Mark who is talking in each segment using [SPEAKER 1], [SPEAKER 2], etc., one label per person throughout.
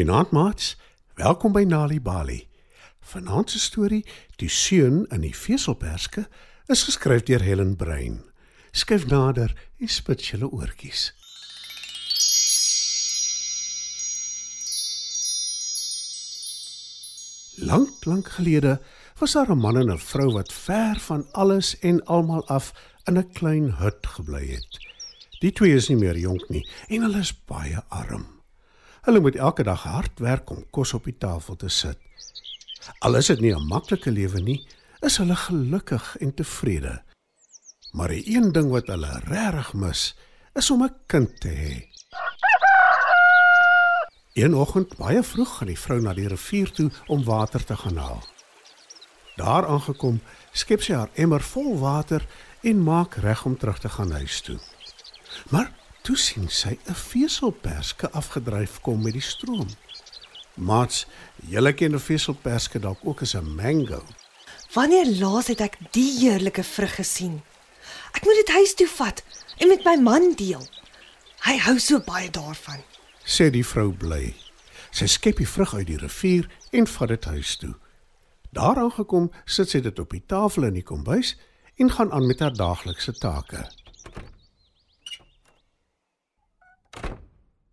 [SPEAKER 1] Goeienaand maats. Welkom by Nali Bali. Vanaand se storie, Die seun in die veselperske, is geskryf deur Helen Brein. Skryf nader en spit julle oortjies. Lank, lank gelede was daar 'n man en 'n vrou wat ver van alles en almal af in 'n klein hut gebly het. Die twee is nie meer jonk nie en hulle is baie arm. Hulle moet elke dag hard werk om kos op die tafel te sit. Al is dit nie 'n maklike lewe nie, is hulle gelukkig en tevrede. Maar die een ding wat hulle regtig mis, is om 'n kind te hê. Een oggend baie vroeg gaan die vrou na die rivier toe om water te gaan haal. Daar aangekom, skep sy haar emmer vol water en maak reg om terug te gaan huis toe. Maar toe sien sy 'n veselperske afgedryf kom met die stroom. Mats, julle ken 'n veselperske dalk ook as 'n mango.
[SPEAKER 2] Wanneer laas het ek die heerlike vrug gesien? Ek moet dit huis toe vat en met my man deel. Hy hou so baie daarvan.
[SPEAKER 1] sê die vrou bly. Sy skep die vrug uit die rivier en vat dit huis toe. Daar aangekom, sit sy dit op die tafel in die kombuis en gaan aan met haar daaglikse take.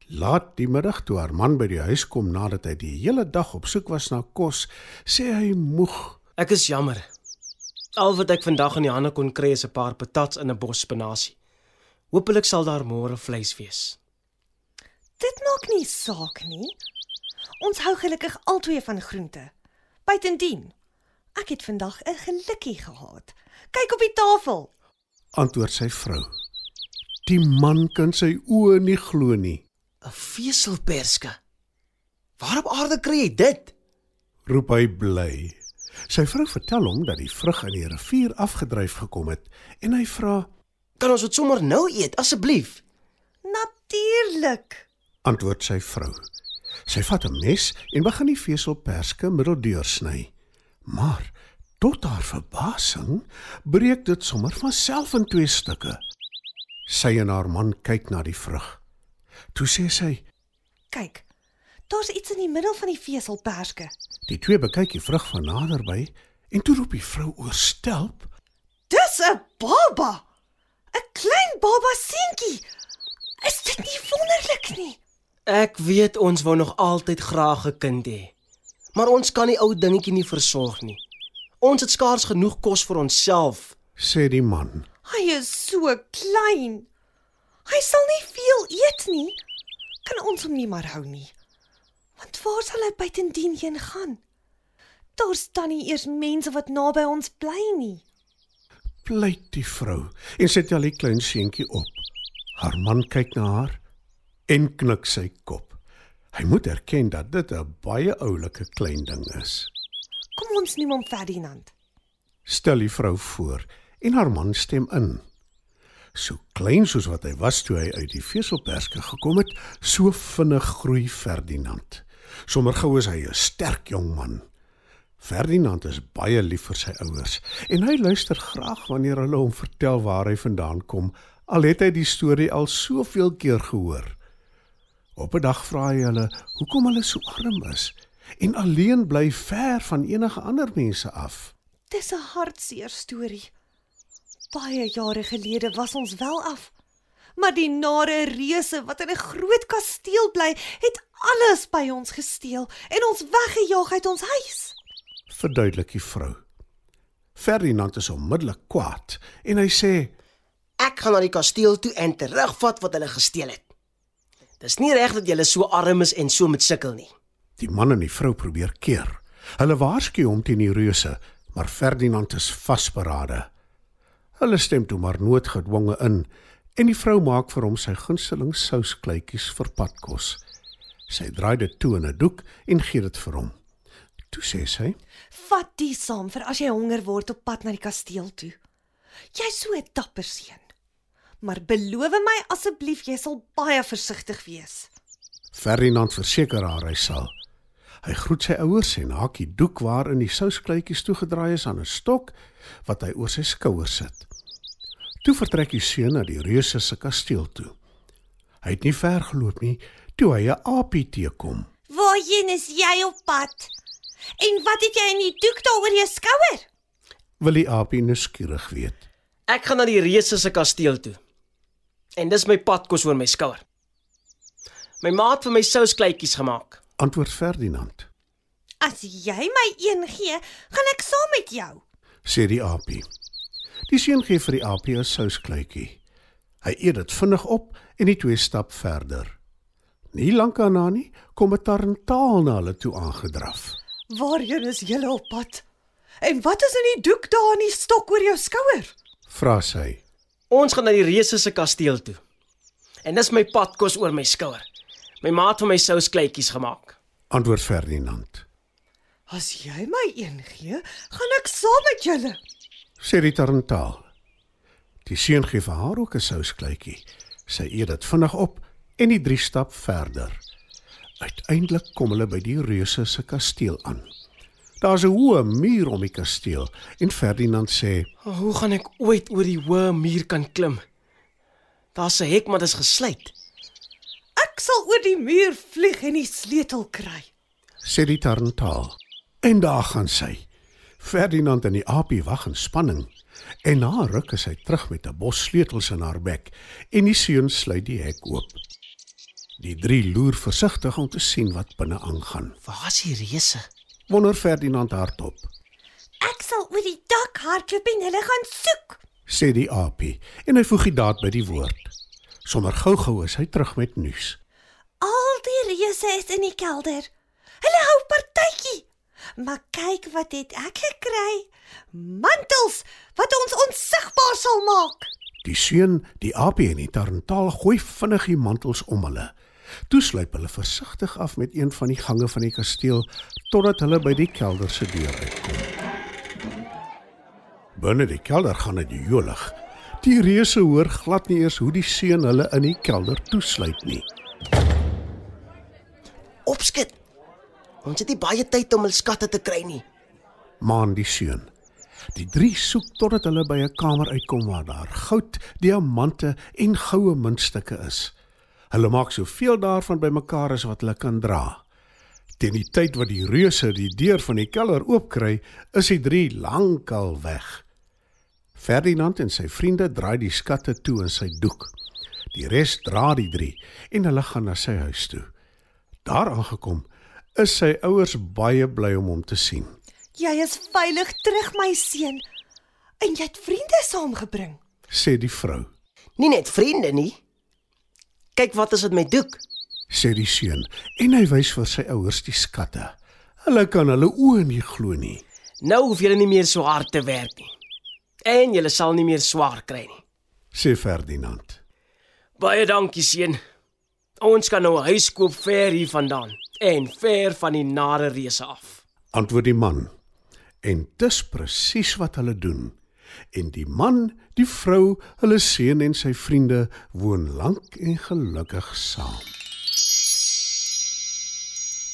[SPEAKER 1] Laat die middag toe haar man by die huis kom nadat hy die hele dag op soek was na kos, sê hy moeg.
[SPEAKER 3] Ek is jammer. Al wat ek vandag in die hande kon kry is 'n paar patats in 'n bos spinasie. Hoopelik sal daar môre vleis wees.
[SPEAKER 2] Dit maak nie saak nie. Ons hou gelukkig albei van groente. Buitendien, ek het vandag 'n gelukkie gehad. Kyk op die tafel.
[SPEAKER 1] Antwoord sy vrou. Die man kan sy oë nie glo nie.
[SPEAKER 3] 'n Veselperske. Waar op aarde kry jy dit?
[SPEAKER 1] roep hy bly. Sy vrou vertel hom dat die vrug in die rivier afgedryf gekom het en hy vra,
[SPEAKER 3] Kan ons dit sommer nou eet asseblief?
[SPEAKER 2] Natuurlik.
[SPEAKER 1] antwoord sy vrou. Sy vat 'n mes en begin die veselperske middeldeur sny. Maar tot haar verbasing breek dit sommer van self in twee stukke. Sy en haar man kyk na die vrug. Toe sê sy:
[SPEAKER 2] Kyk. Daar's iets in die middel van die veselperske.
[SPEAKER 1] "Die twee bekyk die vrug van naderby en toe roep die vrou oorstelp:
[SPEAKER 2] Dis 'n baba. 'n Klein baba seentjie. Is dit nie wonderlik nie?
[SPEAKER 3] Ek weet ons wou nog altyd graag 'n kind hê. Maar ons kan die ou dingetjie nie versorg nie. Ons het skaars genoeg kos vir onsself.
[SPEAKER 1] sê die man.
[SPEAKER 2] Hy is so klein. Hy sal nie veel eet nie. Kan ons hom nie maar hou nie. Want waar sal hy buitendien heen gaan? Daar staan nie eers mense wat naby ons bly nie.
[SPEAKER 1] pleit die vrou en sit al die klein seentjie op. Haar man kyk na haar en knik sy kop. Hy moet erken dat dit 'n baie oulike klein ding is.
[SPEAKER 2] Kom ons neem hom Ferdinand.
[SPEAKER 1] Stel die vrou voor en haar man stem in. So klein soos wat hy was toe hy uit die veselperske gekom het, so vinnig groei Ferdinand. Sommige gou is hy 'n sterk jong man. Ferdinand is baie lief vir sy ouers en hy luister graag wanneer hulle hom vertel waar hy vandaan kom, al het hy die storie al soveel keer gehoor. Op 'n dag vra hy hulle hoekom hulle so arm is en alleen bly ver van enige ander mense af.
[SPEAKER 2] Dis 'n hartseer storie. Baie jare gelede was ons wel af. Maar die nare reuse wat in 'n groot kasteel bly, het alles by ons gesteel en ons weggejaag uit ons huis.
[SPEAKER 1] verduidelik die vrou. Ferdinand is onmiddellik kwaad en hy sê:
[SPEAKER 3] Ek gaan na die kasteel toe en terugvat wat hulle gesteel het. Dis nie reg dat jy so arm is en so met sukkel nie.
[SPEAKER 1] Die man en die vrou probeer keer. Hulle waarsku hom teen die reuse, maar Ferdinand is vasberade. Hulle stem toe maar noodgedwonge in en die vrou maak vir hom sy gunsteling souskluitjies vir padkos. Sy draai dit toe in 'n doek en gee dit vir hom. Toe sê sy:
[SPEAKER 2] Vat die saam vir as jy honger word op pad na die kasteel toe. Jy's so 'n dapper seun. Maar beloof my asseblief jy sal baie versigtig wees.
[SPEAKER 1] Ferdinand verseker haar hy sal. Hy groet sy ouers en haak die doek waarin die souskluitjies toegedraai is aan 'n stok wat hy oor sy skouer sit. Toe vertrek die seun na die reuse se kasteel toe. Hy het nie ver geloop nie toe hy 'n aapie teekom.
[SPEAKER 2] Waar Waarheen is jy op pad? En wat het jy in die doek daar oor jou skouer?
[SPEAKER 1] Wil die aapie nuuskierig weet.
[SPEAKER 3] Ek gaan na die reuse se kasteel toe. En dis my padkos oor my skouer. My ma het vir my souskleitjies gemaak.
[SPEAKER 1] Antwoord Ferdinand.
[SPEAKER 2] As jy my een gee, gaan ek saam met jou.
[SPEAKER 1] Sê die aapie. Die seun gee vir die aapie 'n souskluitjie. Hy eet dit vinnig op en die twee stap verder. Nie lank daarna nie kom 'n tarantaal na hulle toe aangedraf.
[SPEAKER 2] Waarheen is jy op pad? En wat is in die doek daar in die stok oor jou skouer?
[SPEAKER 1] Vra sy.
[SPEAKER 3] Ons gaan na die reuse se kasteel toe. En dis my padkos oor my skouer. My ma het vir my souskleitjies gemaak.
[SPEAKER 1] Antwoord Ferdinand.
[SPEAKER 2] As jy my een gee, gaan ek saam met julle.
[SPEAKER 1] Sê die tarantaal. Die seun gee vir haar ook 'n souskluitjie. Sy eet dit vinnig op en die drie stap verder. Uiteindelik kom hulle by die reuse se kasteel aan. Daar's 'n hoë muur om die kasteel en Ferdinand sê:
[SPEAKER 3] hoe gaan ek ooit oor die hoë muur kan klim? Daar's 'n hek maar dit is gesluit.
[SPEAKER 2] Ek sal oor die muur vlieg en die sleutel kry.
[SPEAKER 1] sê die tarantaal. En daar gaan sy. Ferdinand en die aapie wag in spanning. En na ruk is hy terug met 'n bos sleutels in haar bek en die seun sluit die hek oop. Die drie loer versigtig om te sien wat binne aangaan.
[SPEAKER 3] Waar is die reuse?
[SPEAKER 1] Wonder Ferdinand hardop.
[SPEAKER 2] Ek sal oor die dak hardloop en hulle gaan soek.
[SPEAKER 1] sê die aapie en hy voeg die daad by die woord. Sommer gou-gou is hy terug met nuus.
[SPEAKER 2] Al die reuse is in die kelder. Hulle hou partytjie. Maar kyk wat het ek gekry? Mantels wat ons onsigbaar sal maak.
[SPEAKER 1] Die seun, die aapie en die tarantaal gooi vinnig die mantels om hulle. Toe sluip hulle versigtig af met een van die gange van die kasteel totdat hulle by die kelder se deur uitkom. Binne die kelder gaan dit jolig. Die reuse hoor glad nie eers hoe die seun hulle in die kelder toesluit nie.
[SPEAKER 3] Opskit. Ons het nie baie tyd om hul skatte te kry nie.
[SPEAKER 1] maan die seun. Die drie soek totdat hulle by 'n kamer uitkom waar daar goud, diamante en goue muntstukke is. Hulle maak soveel daarvan bymekaar as wat hulle kan dra. Teen die tyd wat die reuse die deur van die kelder oopkry, is die drie lankal weg. Ferdinand en sy vriende draai die skatte toe in sy doek. Die res dra die drie en hulle gaan na sy huis toe. Daar aangekom, is sy ouers baie bly om hom te sien.
[SPEAKER 2] Jy is veilig terug my seun. En jy het vriende saamgebring.
[SPEAKER 1] sê die vrou.
[SPEAKER 3] Nie net vriende nie. Kyk wat is dit my doek.
[SPEAKER 1] sê die seun en hy wys vir sy ouers die skatte. Hulle kan hulle oë nie glo nie.
[SPEAKER 3] Nou hoef julle nie meer so hard te werk nie. En julle sal nie meer swaar kry nie.
[SPEAKER 1] sê Ferdinand.
[SPEAKER 3] Baie dankie seun. Ons kan nou 'n huis koop ver hier vandaan en ver van die nare reuse af.
[SPEAKER 1] Antwoord die man. En dis presies wat hulle doen. En die man, die vrou, hulle seun en sy vriende woon lank en gelukkig saam.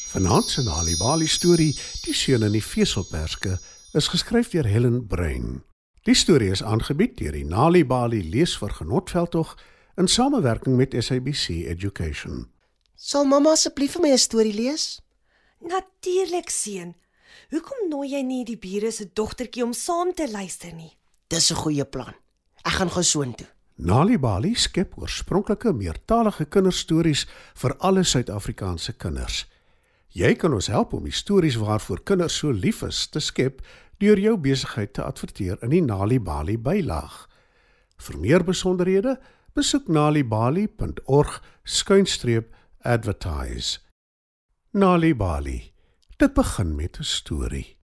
[SPEAKER 1] Vanaand se Nali Bali storie, Die seun en die veselperske, is geskryf deur Helen Brein. Die storie is aangebied deur die Nali Bali leesvergenotveldtog in samewerking met SABC Education.
[SPEAKER 3] Sal mamma asseblief vir my 'n storie lees?
[SPEAKER 2] Natuurlik seun. Hoekom nooi jy nie die bure se dogtertjie om saam te luister nie?
[SPEAKER 3] Dis 'n goeie plan. Ek gaan gou soontoe.
[SPEAKER 1] Nali Bali skep oorspronklike meertalige kinderstories vir alle Suid-Afrikaanse kinders. Jy kan ons help om die stories waarvoor kinders so lief is te skep deur jou besigheid te adverteer in die Nali Bali bylaag. Vir meer besonderhede, besoek nalibali.org/advertise. Nali Bali. Dit begin met 'n storie.